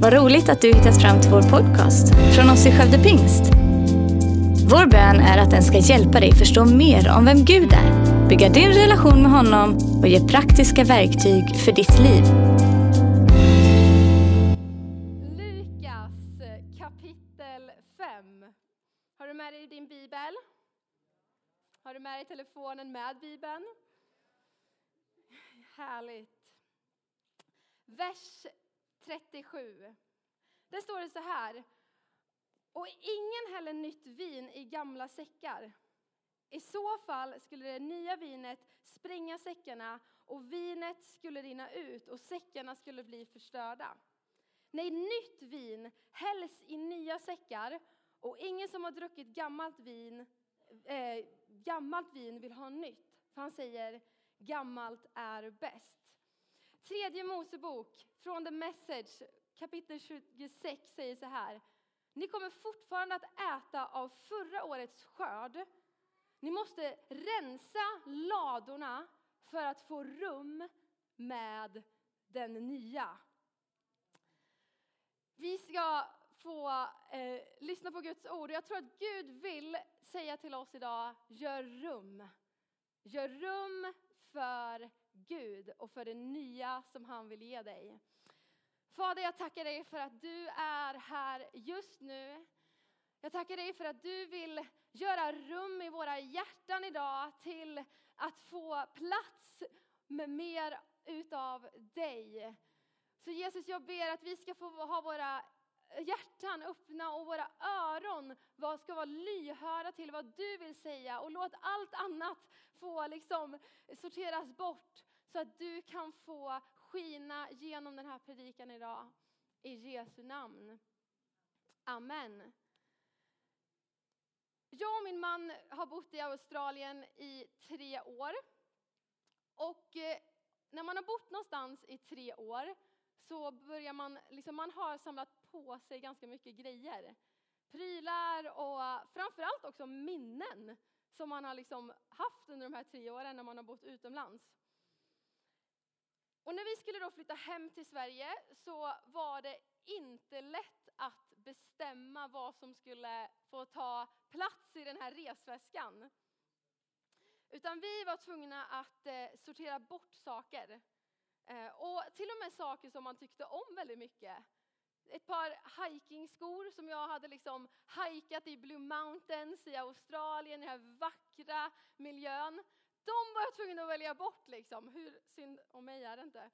Vad roligt att du hittat fram till vår podcast från oss i Skövde Pingst. Vår bön är att den ska hjälpa dig förstå mer om vem Gud är, bygga din relation med honom och ge praktiska verktyg för ditt liv. Lukas eh, kapitel 5. Har du med dig din bibel? Har du med dig telefonen med bibeln? Härligt. Vers 37. Där står det så här. Och ingen häller nytt vin i gamla säckar. I så fall skulle det nya vinet spränga säckarna och vinet skulle rinna ut och säckarna skulle bli förstörda. Nej, nytt vin hälls i nya säckar och ingen som har druckit gammalt vin, eh, gammalt vin vill ha nytt. För han säger gammalt är bäst. Tredje Mosebok från The Message kapitel 26 säger så här. Ni kommer fortfarande att äta av förra årets skörd. Ni måste rensa ladorna för att få rum med den nya. Vi ska få eh, lyssna på Guds ord. Jag tror att Gud vill säga till oss idag, gör rum. Gör rum för Gud och för det nya som han vill ge dig. Fader, jag tackar dig för att du är här just nu. Jag tackar dig för att du vill göra rum i våra hjärtan idag till att få plats med mer utav dig. Så Jesus, jag ber att vi ska få ha våra hjärtan öppna och våra öron ska vara lyhörda till vad du vill säga och låt allt annat få liksom sorteras bort så att du kan få skina genom den här predikan idag. I Jesu namn. Amen. Jag och min man har bott i Australien i tre år. Och eh, när man har bott någonstans i tre år så börjar man, liksom man har samlat på sig ganska mycket grejer. Prylar och framförallt också minnen som man har liksom haft under de här tre åren när man har bott utomlands. Och när vi skulle då flytta hem till Sverige så var det inte lätt att bestämma vad som skulle få ta plats i den här resväskan. Utan vi var tvungna att eh, sortera bort saker. Eh, och till och med saker som man tyckte om väldigt mycket. Ett par hikingskor som jag hade liksom hikat i Blue Mountains i Australien, i den här vackra miljön de var jag tvungen att välja bort liksom. Hur synd om mig är det inte.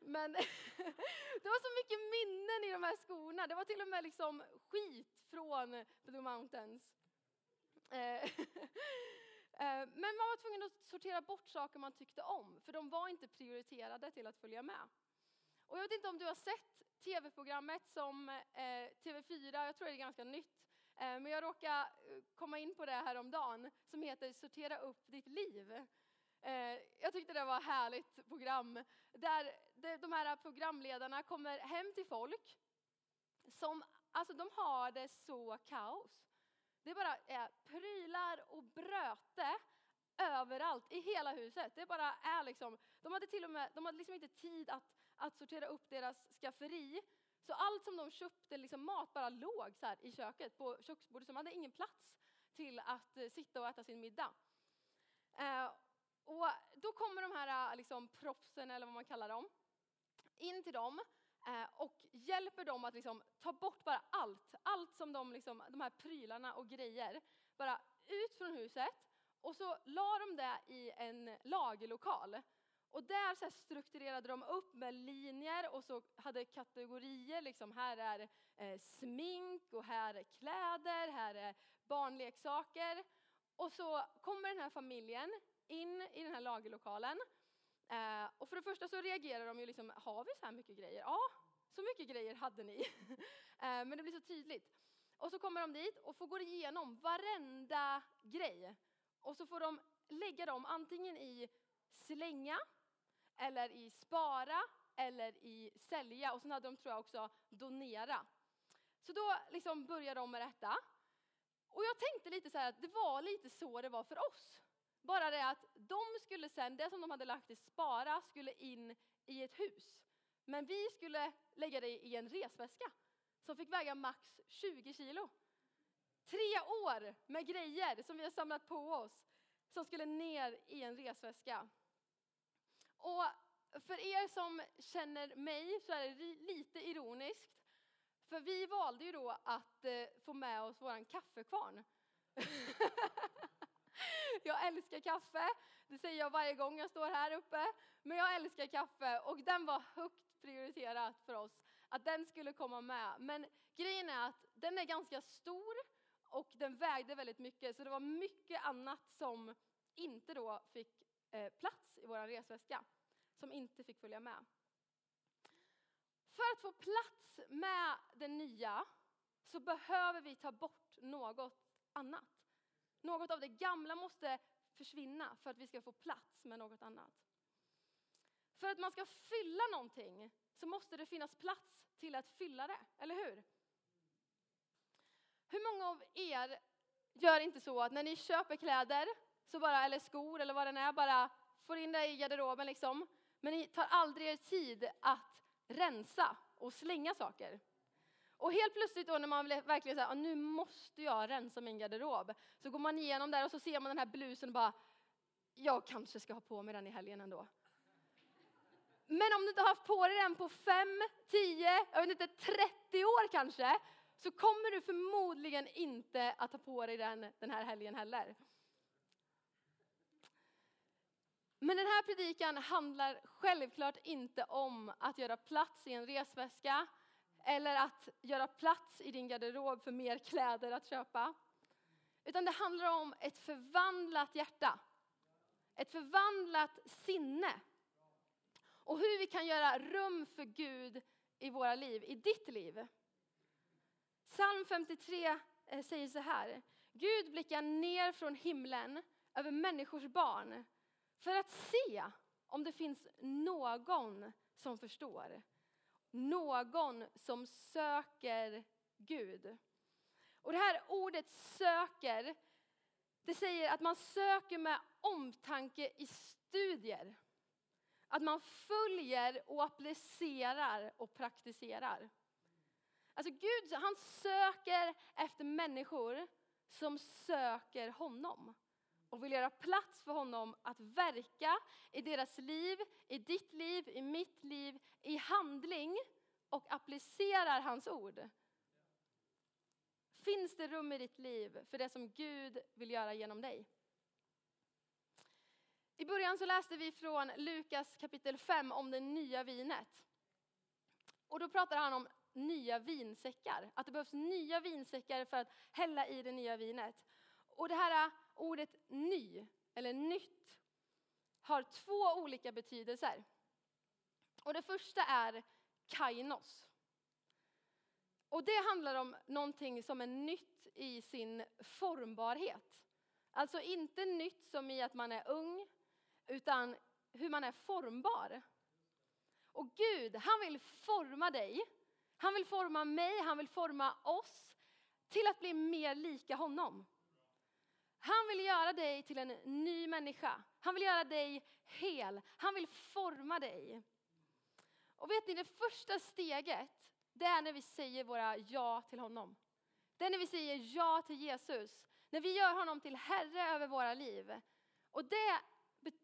Men det var så mycket minnen i de här skorna. Det var till och med liksom skit från Blue Mountains. Eh, eh, men man var tvungen att sortera bort saker man tyckte om, för de var inte prioriterade till att följa med. Och jag vet inte om du har sett tv-programmet som eh, TV4, jag tror det är ganska nytt, Eh, men jag råkade eh, komma in på det här om dagen som heter Sortera upp ditt liv. Eh, jag tyckte det var ett härligt program där de här programledarna kommer hem till folk som, alltså de har det så kaos. Det bara är prylar och bröte överallt i hela huset. Det bara är liksom, de hade till och med, de hade liksom inte tid att, att sortera upp deras skafferi så allt som de köpte, liksom mat, bara låg så i köket på köksbordet. Så de hade ingen plats till att eh, sitta och äta sin middag. Eh, och då kommer de här eh, liksom, proffsen, eller vad man kallar dem, in till dem eh, och hjälper dem att liksom, ta bort bara allt. Allt som de, liksom, de här prylarna och grejer, bara ut från huset. Och så la de det i en lagerlokal. Och där så strukturerade de upp med linjer och så hade kategorier, liksom här är eh, smink och här är kläder, här är barnleksaker. Och så kommer den här familjen in i den här lagerlokalen. Eh, och för det första så reagerar de ju liksom, har vi så här mycket grejer? Ja, så mycket grejer hade ni. eh, men det blir så tydligt. Och så kommer de dit och får gå igenom varenda grej. Och så får de lägga dem antingen i slänga, eller i spara eller i sälja och sen hade de tror jag också donera. Så då liksom började de med detta. Och jag tänkte lite så här att det var lite så det var för oss. Bara det att de skulle sen, det som de hade lagt i spara skulle in i ett hus. Men vi skulle lägga det i en resväska som fick väga max 20 kilo. Tre år med grejer som vi har samlat på oss som skulle ner i en resväska. Och för er som känner mig så är det lite ironiskt. För vi valde ju då att eh, få med oss våran kaffekvarn. jag älskar kaffe, det säger jag varje gång jag står här uppe. Men jag älskar kaffe och den var högt prioriterat för oss att den skulle komma med. Men grejen är att den är ganska stor och den vägde väldigt mycket så det var mycket annat som inte då fick Eh, plats i vår resväska. Som inte fick följa med. För att få plats med det nya så behöver vi ta bort något annat. Något av det gamla måste försvinna för att vi ska få plats med något annat. För att man ska fylla någonting så måste det finnas plats till att fylla det, eller hur? Hur många av er gör inte så att när ni köper kläder, så bara, eller skor eller vad det är, bara får in det i garderoben liksom. Men ni tar aldrig er tid att rensa och slänga saker. Och helt plötsligt då när man verkligen säger, nu måste jag rensa min garderob. Så går man igenom där och så ser man den här blusen och bara, jag kanske ska ha på mig den i helgen ändå. Men om du inte har haft på dig den på 5, 10, jag vet inte, 30 år kanske, så kommer du förmodligen inte att ta på dig den den här helgen heller. Men den här predikan handlar självklart inte om att göra plats i en resväska eller att göra plats i din garderob för mer kläder att köpa. Utan det handlar om ett förvandlat hjärta. Ett förvandlat sinne. Och hur vi kan göra rum för Gud i våra liv, i ditt liv. Psalm 53 eh, säger så här. Gud blickar ner från himlen över människors barn för att se om det finns någon som förstår. Någon som söker Gud. Och det här ordet söker, det säger att man söker med omtanke i studier. Att man följer och applicerar och praktiserar. Alltså Gud, han söker efter människor som söker honom och vill göra plats för honom att verka i deras liv, i ditt liv, i mitt liv, i handling och applicerar hans ord. Finns det rum i ditt liv för det som Gud vill göra genom dig? I början så läste vi från Lukas kapitel 5 om det nya vinet. Och då pratar han om nya vinsäckar, att det behövs nya vinsäckar för att hälla i det nya vinet. Och det här ordet ny, eller nytt, har två olika betydelser. Och det första är kainos. Och det handlar om någonting som är nytt i sin formbarhet. Alltså inte nytt som i att man är ung, utan hur man är formbar. Och Gud, han vill forma dig. Han vill forma mig, han vill forma oss till att bli mer lika honom. Han vill göra dig till en ny människa. Han vill göra dig hel. Han vill forma dig. Och vet ni, det första steget, det är när vi säger våra ja till honom. Det är när vi säger ja till Jesus. När vi gör honom till Herre över våra liv. Och det,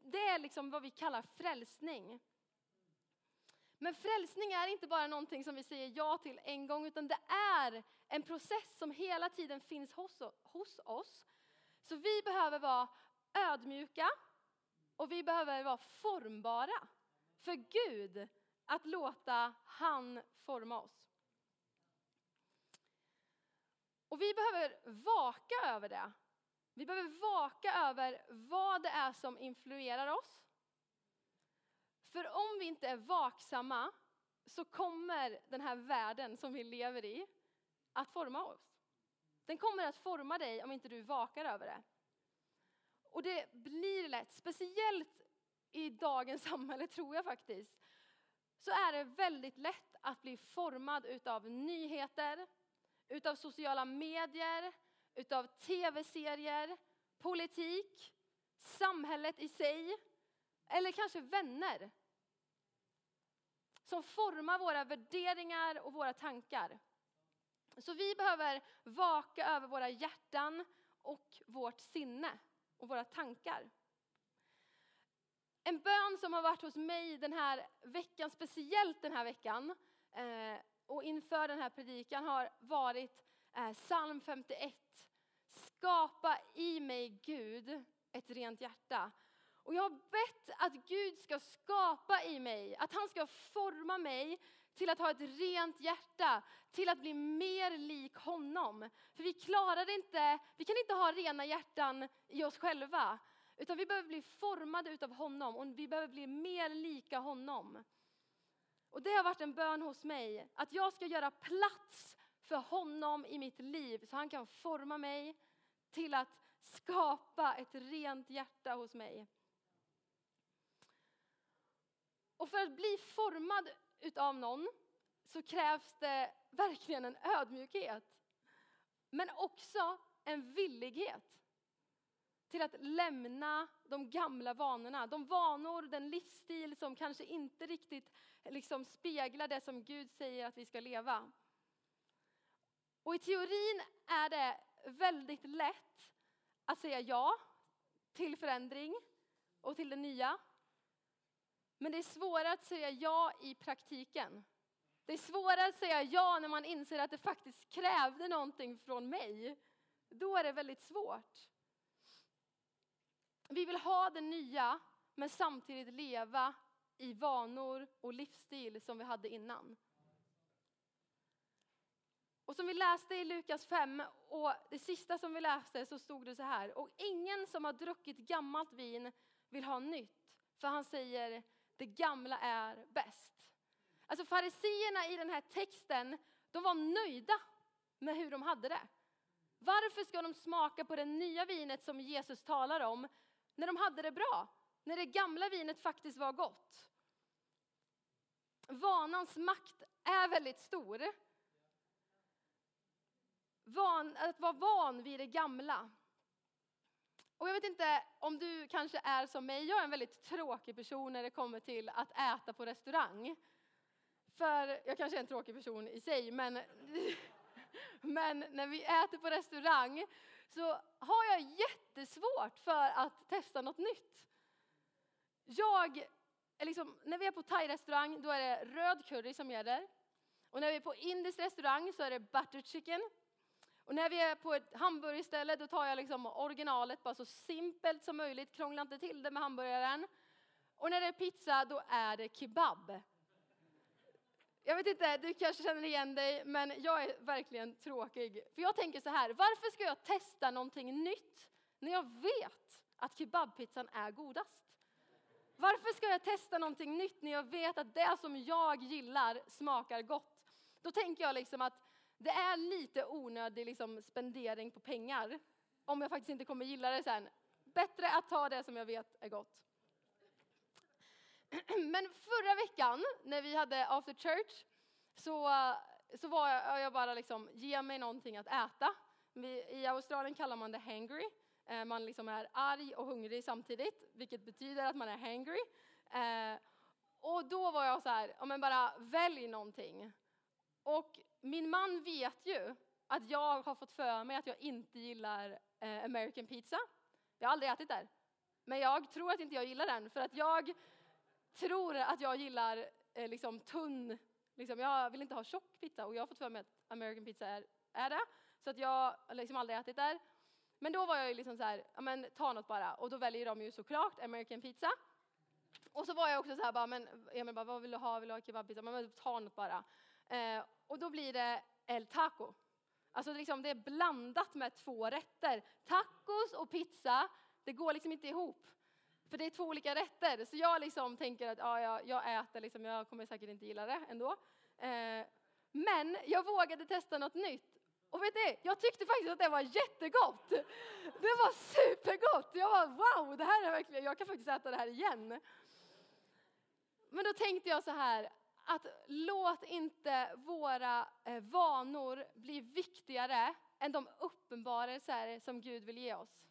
det är liksom vad vi kallar frälsning. Men frälsning är inte bara någonting som vi säger ja till en gång, utan det är en process som hela tiden finns hos, hos oss. Så vi behöver vara ödmjuka och vi behöver vara formbara för Gud att låta han forma oss. Och vi behöver vaka över det. Vi behöver vaka över vad det är som influerar oss. För om vi inte är vaksamma så kommer den här världen som vi lever i att forma oss. Den kommer att forma dig om inte du vakar över det. Och det blir lätt, speciellt i dagens samhälle tror jag faktiskt, så är det väldigt lätt att bli formad utav nyheter, utav sociala medier, utav tv-serier, politik, samhället i sig, eller kanske vänner. som formar våra värderingar och våra tankar. Så vi behöver vaka över våra hjärtan och vårt sinne och våra tankar. En bön som har varit hos mig den här veckan, speciellt den här veckan, eh, och inför den här predikan har varit eh, psalm 51. Skapa i mig Gud ett rent hjärta. Och jag har bett att Gud ska skapa i mig, att han ska forma mig till att ha ett rent hjärta, till att bli mer lik honom. För vi klarar inte, vi kan inte ha rena hjärtan i oss själva. Utan vi behöver bli formade utav honom och vi behöver bli mer lika honom. Och det har varit en bön hos mig, att jag ska göra plats för honom i mitt liv så han kan forma mig till att skapa ett rent hjärta hos mig. Och för att bli formad utav någon så krävs det verkligen en ödmjukhet. Men också en villighet till att lämna de gamla vanorna. De vanor, den livsstil som kanske inte riktigt liksom speglar det som Gud säger att vi ska leva. Och i teorin är det väldigt lätt att säga ja till förändring och till det nya. Men det är svårare att säga ja i praktiken. Det är svårare att säga ja när man inser att det faktiskt krävde någonting från mig. Då är det väldigt svårt. Vi vill ha det nya, men samtidigt leva i vanor och livsstil som vi hade innan. Och som vi läste i Lukas 5, och det sista som vi läste så stod det så här. Och ingen som har druckit gammalt vin vill ha nytt, för han säger det gamla är bäst. Alltså fariseerna i den här texten, de var nöjda med hur de hade det. Varför ska de smaka på det nya vinet som Jesus talar om när de hade det bra? När det gamla vinet faktiskt var gott. Vanans makt är väldigt stor. Van, att vara van vid det gamla. Och jag vet inte om du kanske är som mig, jag är en väldigt tråkig person när det kommer till att äta på restaurang. För jag kanske är en tråkig person i sig, men, men när vi äter på restaurang så har jag jättesvårt för att testa något nytt. Jag, liksom, när vi är på thai-restaurang då är det röd curry som gäller. Och när vi är på indisk restaurang så är det butter chicken. Och när vi är på ett hamburgerställe då tar jag liksom originalet bara så simpelt som möjligt, krångla inte till det med hamburgaren. Och när det är pizza då är det kebab. Jag vet inte, du kanske känner igen dig, men jag är verkligen tråkig. För jag tänker så här, varför ska jag testa någonting nytt när jag vet att kebabpizzan är godast? Varför ska jag testa någonting nytt när jag vet att det som jag gillar smakar gott? Då tänker jag liksom att det är lite onödig liksom spendering på pengar om jag faktiskt inte kommer gilla det sen. Bättre att ta det som jag vet är gott. Men förra veckan när vi hade after church så, så var jag, jag bara liksom, ge mig någonting att äta. I Australien kallar man det hangry. Eh, man liksom är arg och hungrig samtidigt, vilket betyder att man är hangry. Eh, och då var jag så här, men bara välj någonting. Och min man vet ju att jag har fått för mig att jag inte gillar eh, American pizza. Jag har aldrig ätit där. Men jag tror att inte jag gillar den för att jag tror att jag gillar eh, liksom tunn, liksom, jag vill inte ha tjock pizza och jag har fått för mig att American pizza är, är det. Så att jag har liksom aldrig ätit där. Men då var jag ju liksom så här, ja men ta något bara. Och då väljer de ju såklart American pizza. Och så var jag också så här bara, men Emil bara, vad vill du ha? Vill du ha kebabpizza? Men ta något bara. Eh, och då blir det el taco. Alltså liksom det är blandat med två rätter. Tacos och pizza, det går liksom inte ihop. För det är två olika rätter. Så jag liksom tänker att ja, jag, jag äter, liksom, jag kommer säkert inte gilla det ändå. Eh, men jag vågade testa något nytt. Och vet ni, jag tyckte faktiskt att det var jättegott. Det var supergott. Jag var wow, det här är verkligen, jag kan faktiskt äta det här igen. Men då tänkte jag så här, att låt inte våra eh, vanor bli viktigare än de uppenbarelser som Gud vill ge oss.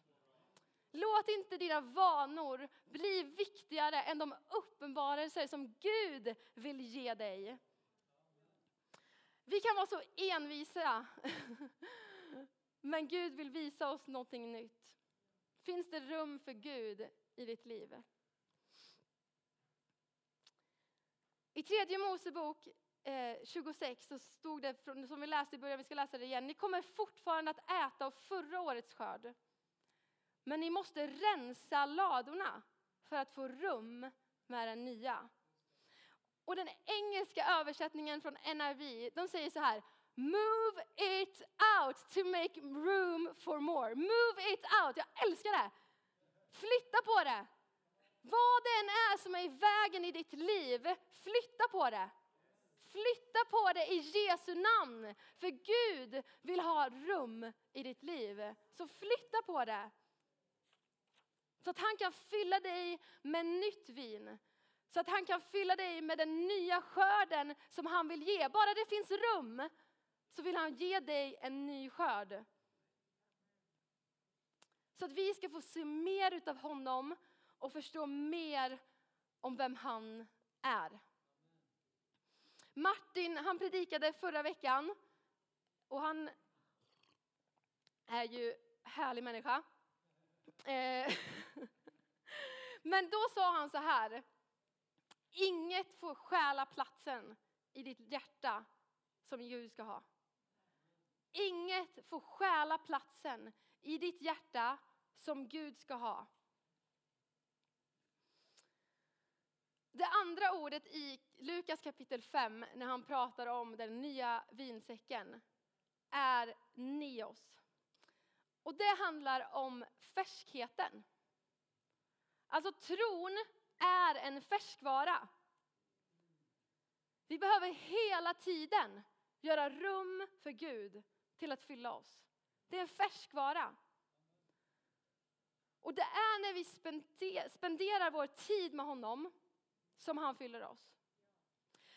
Låt inte dina vanor bli viktigare än de uppenbarelser som Gud vill ge dig. Vi kan vara så envisa, men Gud vill visa oss någonting nytt. Finns det rum för Gud i ditt liv? I tredje Mosebok eh, 26 så stod det, som vi läste i början, vi ska läsa det igen. Ni kommer fortfarande att äta av förra årets skörd. Men ni måste rensa ladorna för att få rum med den nya. Och den engelska översättningen från NIV, de säger så här. Move it out to make room for more. Move it out, jag älskar det. Flytta på det. Vad det än är som är i vägen i ditt liv, flytta på det. Flytta på det i Jesu namn. För Gud vill ha rum i ditt liv. Så flytta på det. Så att han kan fylla dig med nytt vin. Så att han kan fylla dig med den nya skörden som han vill ge. Bara det finns rum så vill han ge dig en ny skörd. Så att vi ska få se mer utav honom och förstå mer om vem han är. Martin, han predikade förra veckan och han är ju härlig människa. Eh, men då sa han så här, inget får stjäla platsen i ditt hjärta som Gud ska ha. Inget får stjäla platsen i ditt hjärta som Gud ska ha. Det andra ordet i Lukas kapitel 5 när han pratar om den nya vinsäcken är neos. Och det handlar om färskheten. Alltså tron är en färskvara. Vi behöver hela tiden göra rum för Gud till att fylla oss. Det är en färskvara. Och det är när vi spenderar vår tid med honom som han fyller oss.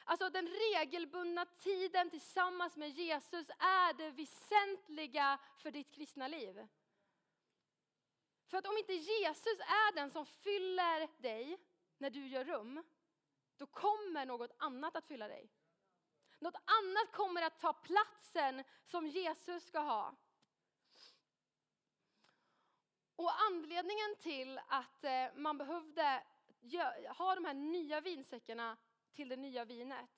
Alltså den regelbundna tiden tillsammans med Jesus är det väsentliga för ditt kristna liv. För att om inte Jesus är den som fyller dig när du gör rum, då kommer något annat att fylla dig. Något annat kommer att ta platsen som Jesus ska ha. Och anledningen till att eh, man behövde ha de här nya vinsäckarna till det nya vinet,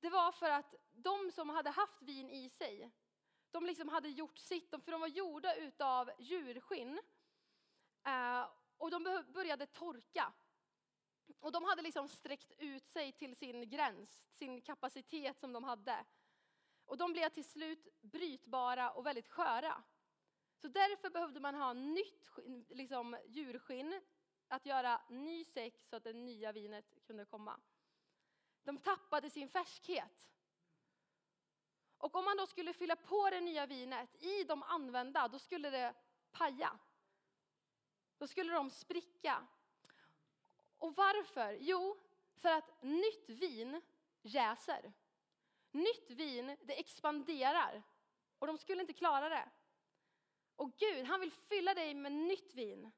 det var för att de som hade haft vin i sig, de liksom hade gjort sitt, för de var gjorda utav djurskinn. Eh, och de började torka. Och de hade liksom sträckt ut sig till sin gräns, sin kapacitet som de hade. Och de blev till slut brytbara och väldigt sköra. Så därför behövde man ha nytt liksom, djurskinn, att göra ny säck så att det nya vinet kunde komma. De tappade sin färskhet. Och om man då skulle fylla på det nya vinet i de använda, då skulle det paja. Då skulle de spricka. Och varför? Jo, för att nytt vin jäser. Nytt vin, det expanderar. Och de skulle inte klara det. Och Gud, han vill fylla dig med nytt vin.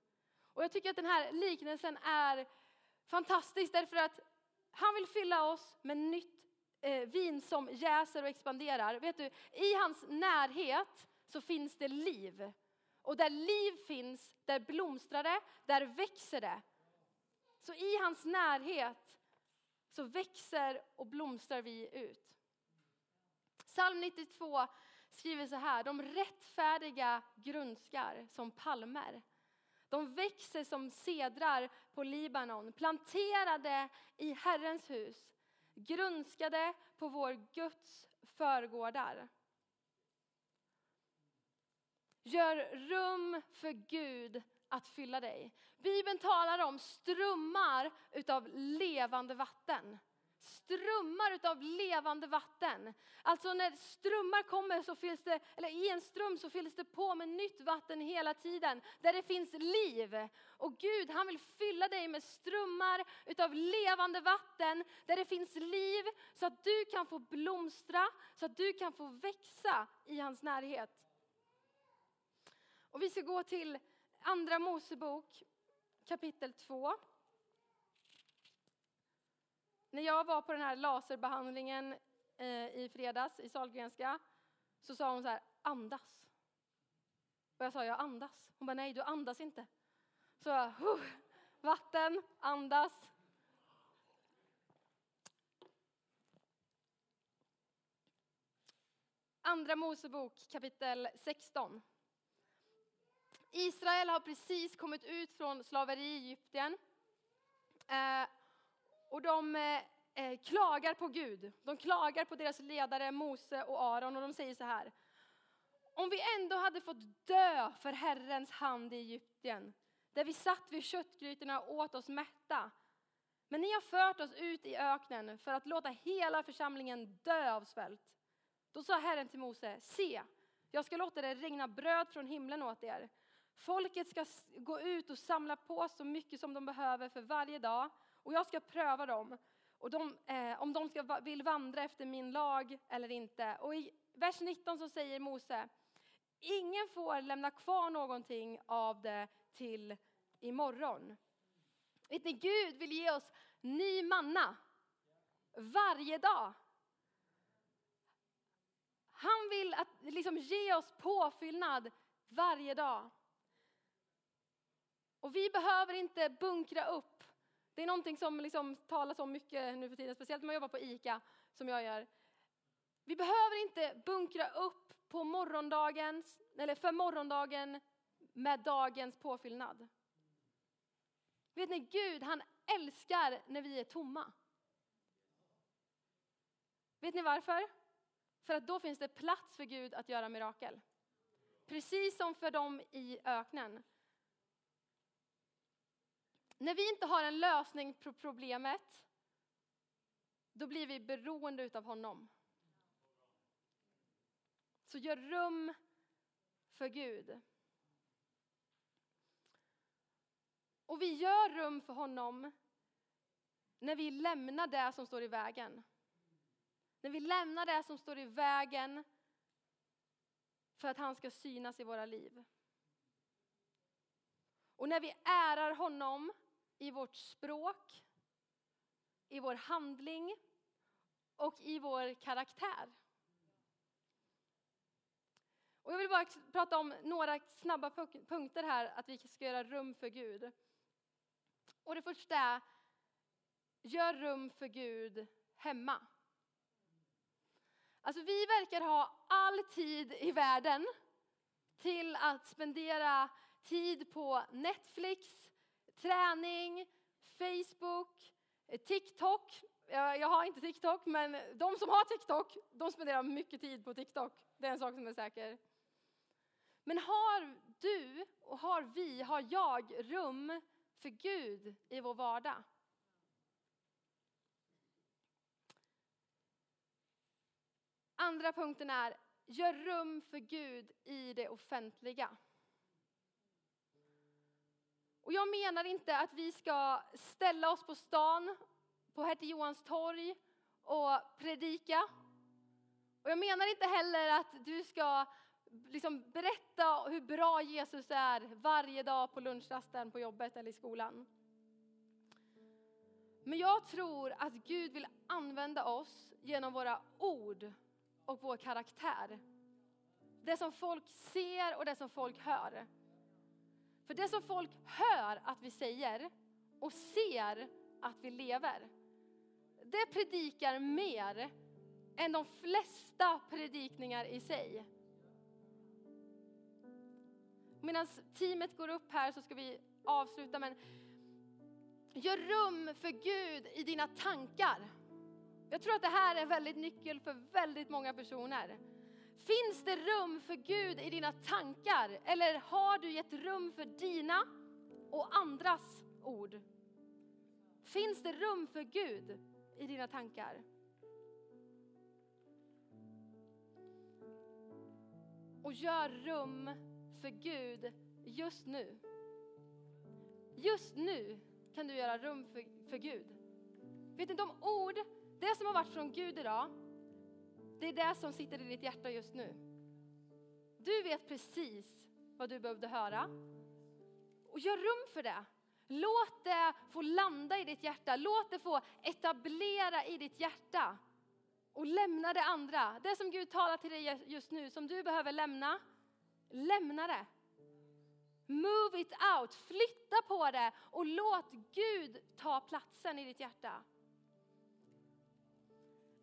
Och jag tycker att den här liknelsen är fantastisk därför att han vill fylla oss med nytt eh, vin som jäser och expanderar. Vet du, i hans närhet så finns det liv. Och där liv finns, där blomstrar det, där växer det. Så i hans närhet så växer och blomstrar vi ut. Psalm 92 skriver så här, de rättfärdiga grönskar som palmer. De växer som sedrar på Libanon, planterade i Herrens hus, Grönskade på vår Guds förgårdar. Gör rum för Gud att fylla dig. Bibeln talar om strömmar utav levande vatten. Strömmar utav levande vatten. Alltså när strömmar kommer så fylls det, eller i en ström så fylls det på med nytt vatten hela tiden. Där det finns liv. Och Gud han vill fylla dig med strömmar utav levande vatten. Där det finns liv så att du kan få blomstra, så att du kan få växa i hans närhet. Och vi ska gå till Andra Mosebok kapitel 2. När jag var på den här laserbehandlingen eh, i fredags i Sahlgrenska så sa hon så här, andas. Och jag sa, jag andas. Hon bara, nej du andas inte. Så jag, huh, vatten, andas. Andra Mosebok kapitel 16. Israel har precis kommit ut från slaveri i Egypten. Eh, och de eh, eh, klagar på Gud. De klagar på deras ledare Mose och Aron och de säger så här. Om vi ändå hade fått dö för Herrens hand i Egypten, där vi satt vid köttgrytorna och åt oss mätta. Men ni har fört oss ut i öknen för att låta hela församlingen dö av svält. Då sa Herren till Mose, se, jag ska låta det regna bröd från himlen åt er. Folket ska gå ut och samla på så mycket som de behöver för varje dag och jag ska pröva dem och de, eh, om de ska, vill vandra efter min lag eller inte. Och i vers 19 så säger Mose, ingen får lämna kvar någonting av det till imorgon. Vet ni, Gud vill ge oss ny manna varje dag. Han vill att, liksom, ge oss påfyllnad varje dag. Och vi behöver inte bunkra upp. Det är någonting som liksom talas om mycket nu för tiden, speciellt när man jobbar på ICA, som jag gör. Vi behöver inte bunkra upp på morgondagens, eller för morgondagen med dagens påfyllnad. Vet ni, Gud han älskar när vi är tomma. Vet ni varför? För att då finns det plats för Gud att göra mirakel. Precis som för dem i öknen. När vi inte har en lösning på problemet, då blir vi beroende av honom. Så gör rum för Gud. Och vi gör rum för honom när vi lämnar det som står i vägen. När vi lämnar det som står i vägen för att han ska synas i våra liv. Och när vi ärar honom i vårt språk, i vår handling och i vår karaktär. Och jag vill bara prata om några snabba punkter här, att vi ska göra rum för Gud. Och det första är, gör rum för Gud hemma. Alltså vi verkar ha all tid i världen till att spendera tid på Netflix, träning, Facebook, eh, TikTok. Jag har inte TikTok, men de som har TikTok, de spenderar mycket tid på TikTok. Det är en sak som är säker. Men har du och har vi, har jag rum för Gud i vår vardag? Andra punkten är, gör rum för Gud i det offentliga. Och jag menar inte att vi ska ställa oss på stan, på Hertig Johans torg och predika. Och jag menar inte heller att du ska liksom berätta hur bra Jesus är varje dag på lunchrasten, på jobbet eller i skolan. Men jag tror att Gud vill använda oss genom våra ord och vår karaktär. Det som folk ser och det som folk hör. För det som folk hör att vi säger och ser att vi lever, det predikar mer än de flesta predikningar i sig. Medan teamet går upp här så ska vi avsluta, men gör rum för Gud i dina tankar. Jag tror att det här är en väldigt nyckel för väldigt många personer. Finns det rum för Gud i dina tankar? Eller har du gett rum för dina och andras ord? Finns det rum för Gud i dina tankar? Och gör rum för Gud just nu. Just nu kan du göra rum för, för Gud. Vet ni, de ord, det som har varit från Gud idag, det är det som sitter i ditt hjärta just nu. Du vet precis vad du behövde höra. Och gör rum för det. Låt det få landa i ditt hjärta. Låt det få etablera i ditt hjärta. Och lämna det andra. Det som Gud talar till dig just nu, som du behöver lämna. Lämna det. Move it out, flytta på det och låt Gud ta platsen i ditt hjärta.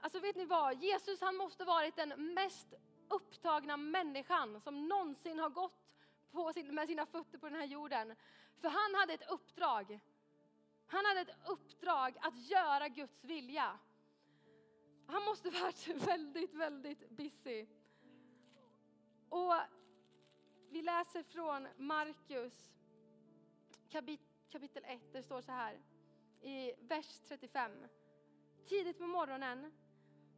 Alltså vet ni vad, Jesus han måste varit den mest upptagna människan som någonsin har gått på sin, med sina fötter på den här jorden. För han hade ett uppdrag. Han hade ett uppdrag att göra Guds vilja. Han måste varit väldigt, väldigt busy. Och vi läser från Markus kapitel 1. Det står så här i vers 35. Tidigt på morgonen,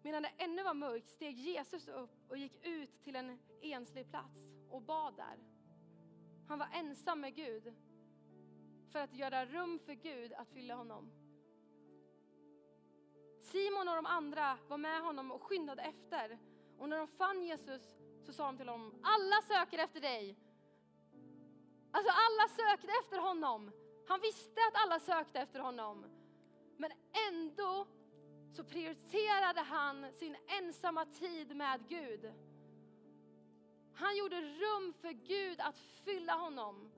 medan det ännu var mörkt, steg Jesus upp och gick ut till en enslig plats och bad där. Han var ensam med Gud för att göra rum för Gud att fylla honom. Simon och de andra var med honom och skyndade efter. Och när de fann Jesus så sa de till honom, alla söker efter dig. Alltså alla sökte efter honom. Han visste att alla sökte efter honom. Men ändå så prioriterade han sin ensamma tid med Gud. Han gjorde rum för Gud att fylla honom.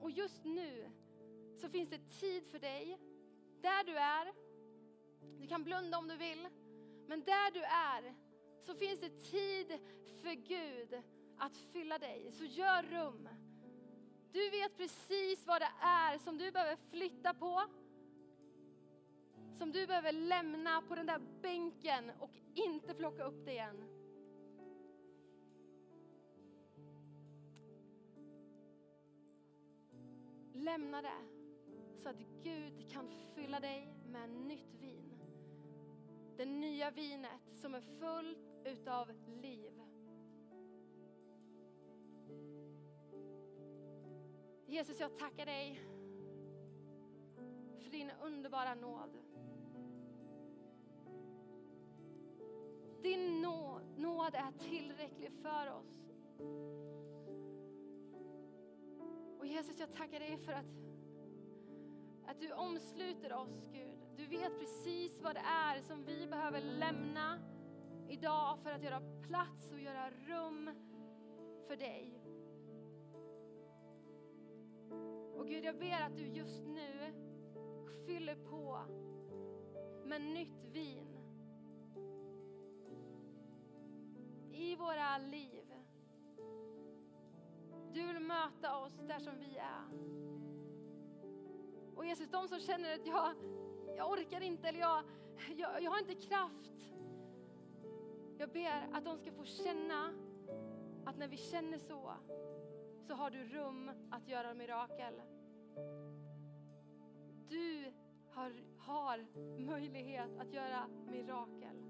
Och just nu så finns det tid för dig, där du är. Du kan blunda om du vill, men där du är så finns det tid för Gud att fylla dig. Så gör rum. Du vet precis vad det är som du behöver flytta på. Som du behöver lämna på den där bänken och inte plocka upp det igen. Lämna det så att Gud kan fylla dig med nytt vin. Det nya vinet som är fullt utav liv. Jesus, jag tackar dig för din underbara nåd. Nåd, är tillräcklig för oss. Och Jesus, jag tackar dig för att, att du omsluter oss, Gud. Du vet precis vad det är som vi behöver lämna idag för att göra plats och göra rum för dig. Och Gud, jag ber att du just nu fyller på med nytt vin i våra liv. Du vill möta oss där som vi är. Och Jesus, de som känner att jag, jag orkar inte eller jag, jag, jag har inte kraft. Jag ber att de ska få känna att när vi känner så, så har du rum att göra mirakel. Du har, har möjlighet att göra mirakel.